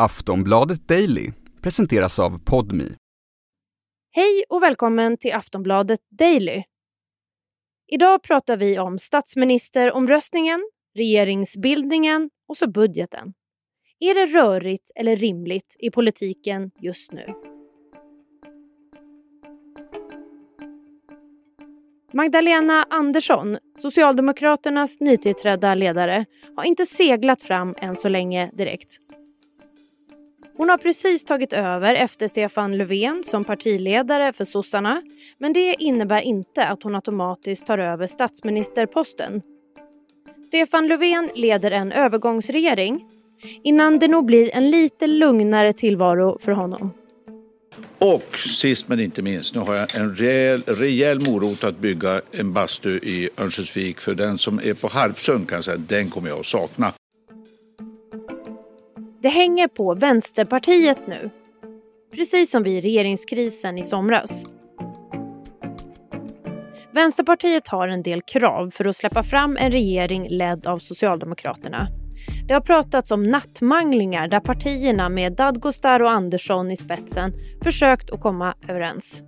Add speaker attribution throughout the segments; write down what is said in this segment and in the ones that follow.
Speaker 1: Aftonbladet Daily presenteras av Podmi.
Speaker 2: Hej och välkommen till Aftonbladet Daily. Idag pratar vi om statsministeromröstningen, regeringsbildningen och så budgeten. Är det rörigt eller rimligt i politiken just nu? Magdalena Andersson, Socialdemokraternas nytillträdda ledare, har inte seglat fram än så länge direkt. Hon har precis tagit över efter Stefan Löfven som partiledare för sossarna men det innebär inte att hon automatiskt tar över statsministerposten. Stefan Löfven leder en övergångsregering innan det nog blir en lite lugnare tillvaro för honom.
Speaker 3: Och sist men inte minst, nu har jag en rejäl, rejäl morot att bygga en bastu i Örnsköldsvik. För den som är på Harpsund kan jag säga den kommer jag att sakna.
Speaker 2: Det hänger på Vänsterpartiet nu. Precis som vid regeringskrisen i somras. Vänsterpartiet har en del krav för att släppa fram en regering ledd av Socialdemokraterna. Det har pratats om nattmanglingar där partierna med Dadgostar och Andersson i spetsen försökt att komma överens.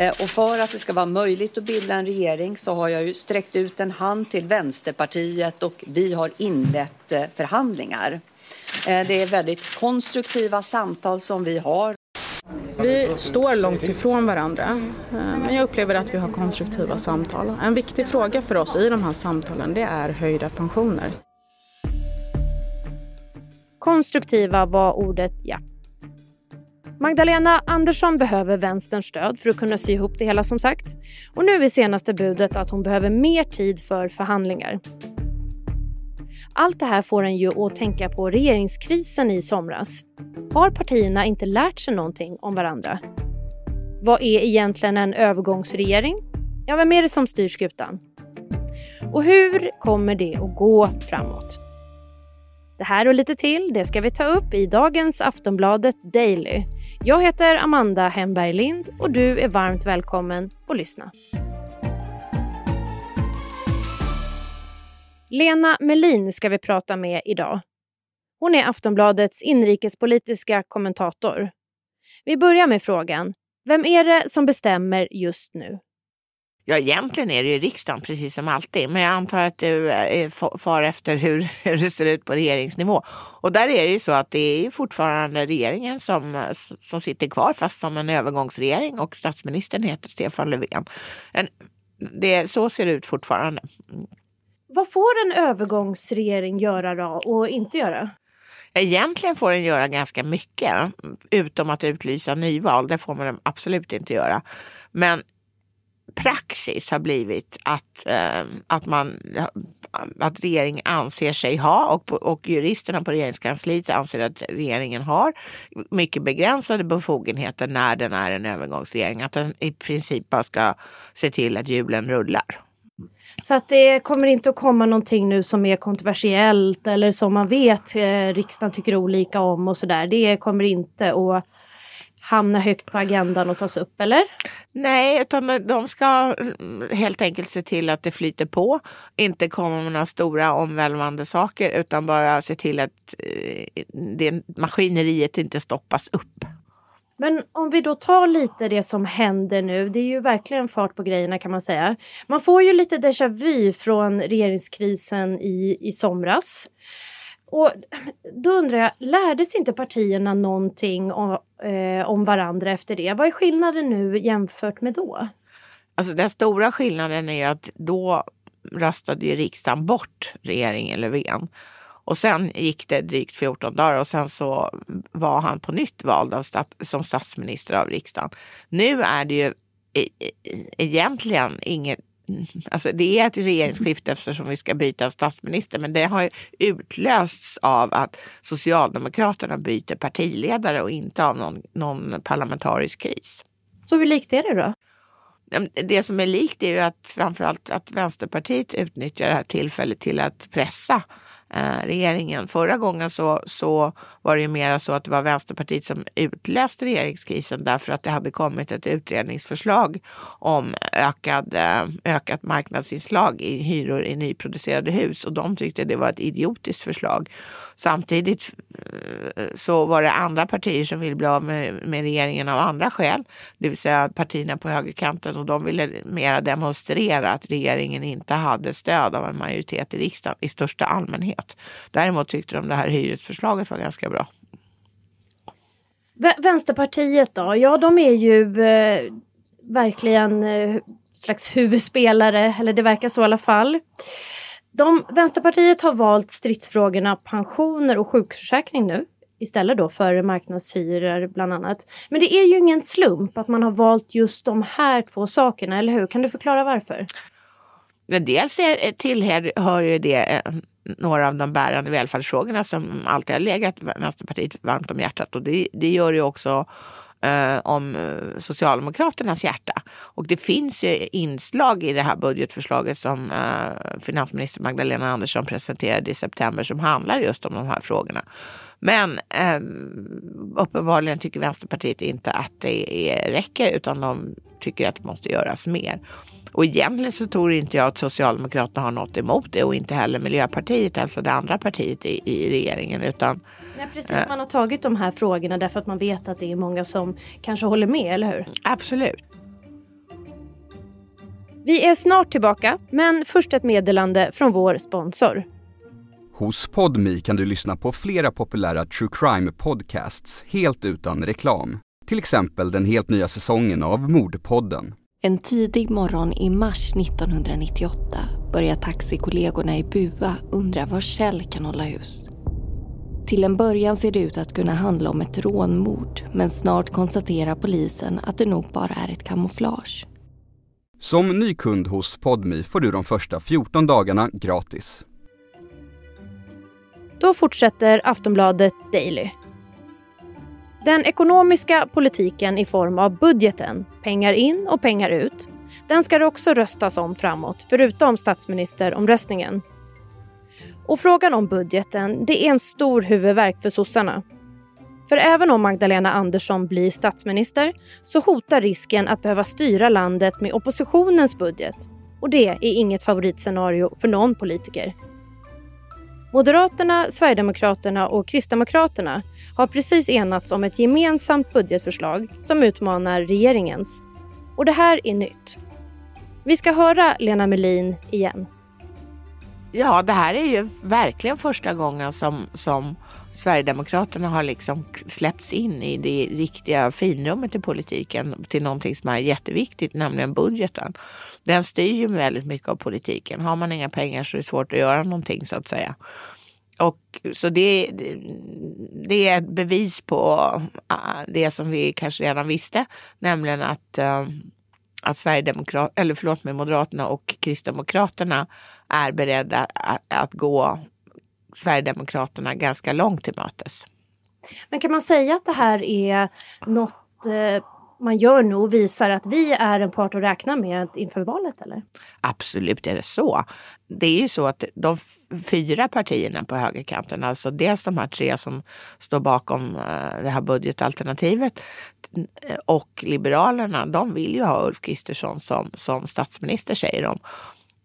Speaker 4: Eh, och för att det ska vara möjligt att bilda en regering så har jag ju sträckt ut en hand till Vänsterpartiet och vi har inlett eh, förhandlingar. Eh, det är väldigt konstruktiva samtal som vi har.
Speaker 5: Vi står långt ifrån varandra, men jag upplever att vi har konstruktiva samtal. En viktig fråga för oss i de här samtalen det är höjda pensioner.
Speaker 2: Konstruktiva var ordet, ja. Magdalena Andersson behöver vänsterns stöd för att kunna sy ihop det hela som sagt. Och nu är senaste budet att hon behöver mer tid för förhandlingar. Allt det här får en ju att tänka på regeringskrisen i somras. Har partierna inte lärt sig någonting om varandra? Vad är egentligen en övergångsregering? Ja, vem är det som styr skutan? Och hur kommer det att gå framåt? Det här och lite till det ska vi ta upp i dagens Aftonbladet Daily. Jag heter Amanda Hemberg Lind och du är varmt välkommen att lyssna. Lena Melin ska vi prata med idag. Hon är Aftonbladets inrikespolitiska kommentator. Vi börjar med frågan, vem är det som bestämmer just nu?
Speaker 6: Ja, egentligen är det ju riksdagen precis som alltid, men jag antar att du far efter hur, hur det ser ut på regeringsnivå. Och där är det ju så att det är fortfarande regeringen som, som sitter kvar, fast som en övergångsregering och statsministern heter Stefan Löfven. En, det, så ser det ut fortfarande.
Speaker 2: Vad får en övergångsregering göra då och inte göra?
Speaker 6: Egentligen får den göra ganska mycket, utom att utlysa nyval. Det får man absolut inte göra. Men praxis har blivit att, eh, att, man, att regeringen anser sig ha och, och juristerna på regeringskansliet anser att regeringen har mycket begränsade befogenheter när den är en övergångsregering. Att den i princip bara ska se till att hjulen rullar.
Speaker 2: Så att det kommer inte att komma någonting nu som är kontroversiellt eller som man vet eh, riksdagen tycker olika om och sådär. Det kommer inte att hamna högt på agendan och tas upp, eller?
Speaker 6: Nej, utan de ska helt enkelt se till att det flyter på. Inte komma med några stora omvälvande saker utan bara se till att eh, det maskineriet inte stoppas upp.
Speaker 2: Men om vi då tar lite det som händer nu, det är ju verkligen fart på grejerna kan man säga. Man får ju lite déjà vu från regeringskrisen i, i somras. Och då undrar jag, lärde sig inte partierna någonting om, eh, om varandra efter det? Vad är skillnaden nu jämfört med då?
Speaker 6: Alltså den stora skillnaden är att då röstade ju riksdagen bort regeringen Löfven. Och sen gick det drygt 14 dagar och sen så var han på nytt vald av stat som statsminister av riksdagen. Nu är det ju e-, e-, egentligen inget Alltså det är ett regeringsskifte eftersom vi ska byta statsminister, men det har utlösts av att Socialdemokraterna byter partiledare och inte av någon, någon parlamentarisk kris.
Speaker 2: Så hur likt är det då?
Speaker 6: Det som är likt är ju att framförallt att Vänsterpartiet utnyttjar det här tillfället till att pressa eh, regeringen. Förra gången så, så var det ju mera så att det var Vänsterpartiet som utlöste regeringskrisen därför att det hade kommit ett utredningsförslag om ökad, eh, ökat marknadsinslag i hyror i nyproducerade hus och de tyckte det var ett idiotiskt förslag. Samtidigt eh, så var det andra partier som ville bli av med, med regeringen av andra skäl, det vill säga partierna på högerkanten och de ville mera demonstrera att regeringen inte hade stöd av en majoritet i riksdagen i största allmänhet. Däremot tyckte de det här hyresförslaget var ganska bra.
Speaker 2: Vänsterpartiet då? Ja, de är ju eh, verkligen eh, slags huvudspelare, eller det verkar så i alla fall. De, Vänsterpartiet har valt stridsfrågorna pensioner och sjukförsäkring nu istället då för marknadshyror bland annat. Men det är ju ingen slump att man har valt just de här två sakerna, eller hur? Kan du förklara varför?
Speaker 6: Dels är, tillhör ju det eh, några av de bärande välfärdsfrågorna som alltid har legat Vänsterpartiet varmt om hjärtat och det, det gör ju också eh, om eh, Socialdemokraternas hjärta. Och det finns ju inslag i det här budgetförslaget som eh, finansminister Magdalena Andersson presenterade i september som handlar just om de här frågorna. Men eh, uppenbarligen tycker Vänsterpartiet inte att det är, räcker utan de tycker att det måste göras mer. Och egentligen så tror inte jag att Socialdemokraterna har något emot det och inte heller Miljöpartiet, alltså det andra partiet i, i regeringen. Utan,
Speaker 2: Nej, precis, man har tagit de här frågorna därför att man vet att det är många som kanske håller med, eller hur?
Speaker 6: Absolut.
Speaker 2: Vi är snart tillbaka, men först ett meddelande från vår sponsor.
Speaker 1: Hos Podmi kan du lyssna på flera populära true crime podcasts helt utan reklam. Till exempel den helt nya säsongen av Mordpodden.
Speaker 7: En tidig morgon i mars 1998 börjar taxikollegorna i Bua undra var Kjell kan hålla hus. Till en början ser det ut att kunna handla om ett rånmord men snart konstaterar polisen att det nog bara är ett kamouflage.
Speaker 1: Som ny kund hos Podmi får du de första 14 dagarna gratis.
Speaker 2: Då fortsätter Aftonbladet Daily. Den ekonomiska politiken i form av budgeten, pengar in och pengar ut, den ska det också röstas om framåt, förutom statsministeromröstningen. Och frågan om budgeten, det är en stor huvudvärk för sossarna. För även om Magdalena Andersson blir statsminister så hotar risken att behöva styra landet med oppositionens budget. Och det är inget favoritscenario för någon politiker. Moderaterna, Sverigedemokraterna och Kristdemokraterna har precis enats om ett gemensamt budgetförslag som utmanar regeringens. Och det här är nytt. Vi ska höra Lena Melin igen.
Speaker 6: Ja, det här är ju verkligen första gången som, som Sverigedemokraterna har liksom släppts in i det riktiga finrummet i politiken till någonting som är jätteviktigt, nämligen budgeten. Den styr ju väldigt mycket av politiken. Har man inga pengar så är det svårt att göra någonting så att säga. Och, så det, det är ett bevis på äh, det som vi kanske redan visste, nämligen att, äh, att Sverigedemokraterna, eller förlåt mig, Moderaterna och Kristdemokraterna är beredda att, att gå Sverigedemokraterna ganska långt till mötes.
Speaker 2: Men kan man säga att det här är något eh, man gör nu och visar att vi är en part att räkna med inför valet? eller?
Speaker 6: Absolut är det så. Det är ju så att de fyra partierna på högerkanten, alltså dels de här tre som står bakom eh, det här budgetalternativet och Liberalerna, de vill ju ha Ulf Kristersson som, som statsminister säger de.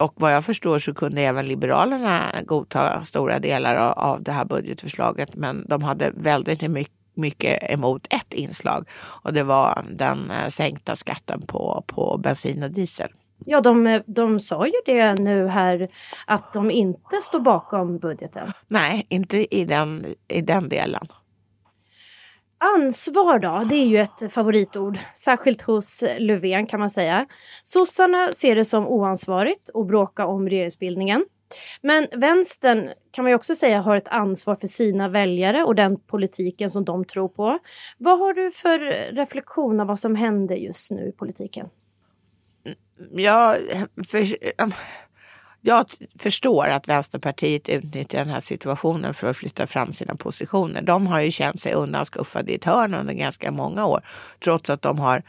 Speaker 6: Och vad jag förstår så kunde även Liberalerna godta stora delar av det här budgetförslaget men de hade väldigt mycket mycket emot ett inslag och det var den eh, sänkta skatten på, på bensin och diesel.
Speaker 2: Ja, de, de sa ju det nu här att de inte står bakom budgeten.
Speaker 6: Nej, inte i den, i den delen.
Speaker 2: Ansvar då, det är ju ett favoritord, särskilt hos Löfven kan man säga. Sossarna ser det som oansvarigt att bråka om regeringsbildningen. Men vänstern kan man ju också säga har ett ansvar för sina väljare och den politiken som de tror på. Vad har du för reflektion av vad som händer just nu i politiken?
Speaker 6: Ja, för, jag förstår att Vänsterpartiet utnyttjar den här situationen för att flytta fram sina positioner. De har ju känt sig undanskuffade i ett hörn under ganska många år, trots att de har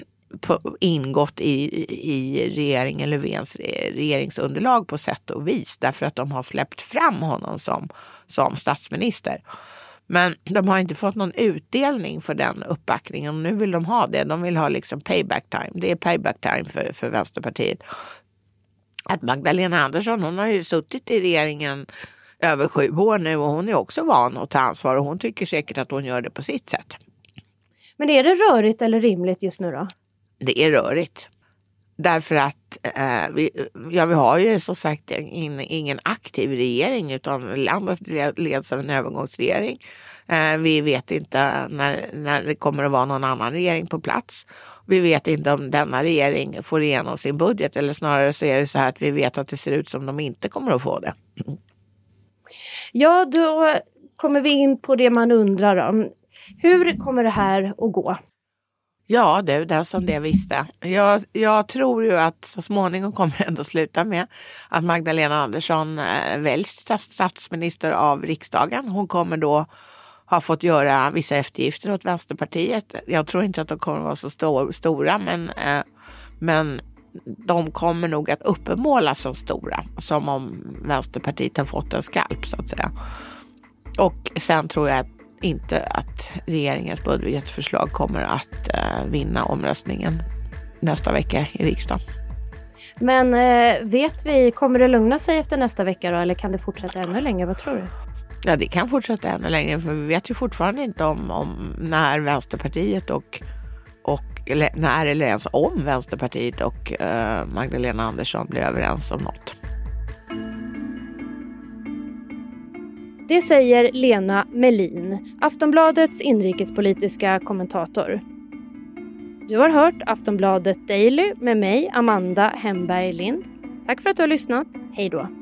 Speaker 6: ingått i, i regeringen Löfvens regeringsunderlag på sätt och vis därför att de har släppt fram honom som, som statsminister. Men de har inte fått någon utdelning för den uppbackningen. och Nu vill de ha det. De vill ha liksom payback time. Det är payback time för, för Vänsterpartiet. Att Magdalena Andersson, hon har ju suttit i regeringen över sju år nu och hon är också van att ta ansvar och hon tycker säkert att hon gör det på sitt sätt.
Speaker 2: Men är det rörigt eller rimligt just nu då?
Speaker 6: Det är rörigt. Därför att eh, vi, ja, vi har ju som sagt in, ingen aktiv regering utan landet leds av en övergångsregering. Eh, vi vet inte när, när det kommer att vara någon annan regering på plats. Vi vet inte om denna regering får igenom sin budget eller snarare så är det så här att vi vet att det ser ut som de inte kommer att få det.
Speaker 2: Ja, då kommer vi in på det man undrar om. Hur kommer det här att gå?
Speaker 6: Ja du, den som det visste. Jag, jag tror ju att så småningom kommer det ändå sluta med att Magdalena Andersson eh, väljs till statsminister av riksdagen. Hon kommer då har fått göra vissa eftergifter åt Vänsterpartiet. Jag tror inte att de kommer att vara så stor, stora, men, eh, men de kommer nog att uppenmålas som stora, som om Vänsterpartiet har fått en skalp så att säga. Och sen tror jag inte att regeringens budgetförslag kommer att eh, vinna omröstningen nästa vecka i riksdagen.
Speaker 2: Men eh, vet vi, kommer det lugna sig efter nästa vecka då, eller kan det fortsätta ännu längre? Vad tror du?
Speaker 6: Ja, det kan fortsätta ännu längre för vi vet ju fortfarande inte om, om när Vänsterpartiet och, och eller när eller ens om Vänsterpartiet och eh, Magdalena Andersson blir överens om något.
Speaker 2: Det säger Lena Melin, Aftonbladets inrikespolitiska kommentator. Du har hört Aftonbladet Daily med mig, Amanda Hemberg Lind. Tack för att du har lyssnat. Hej då.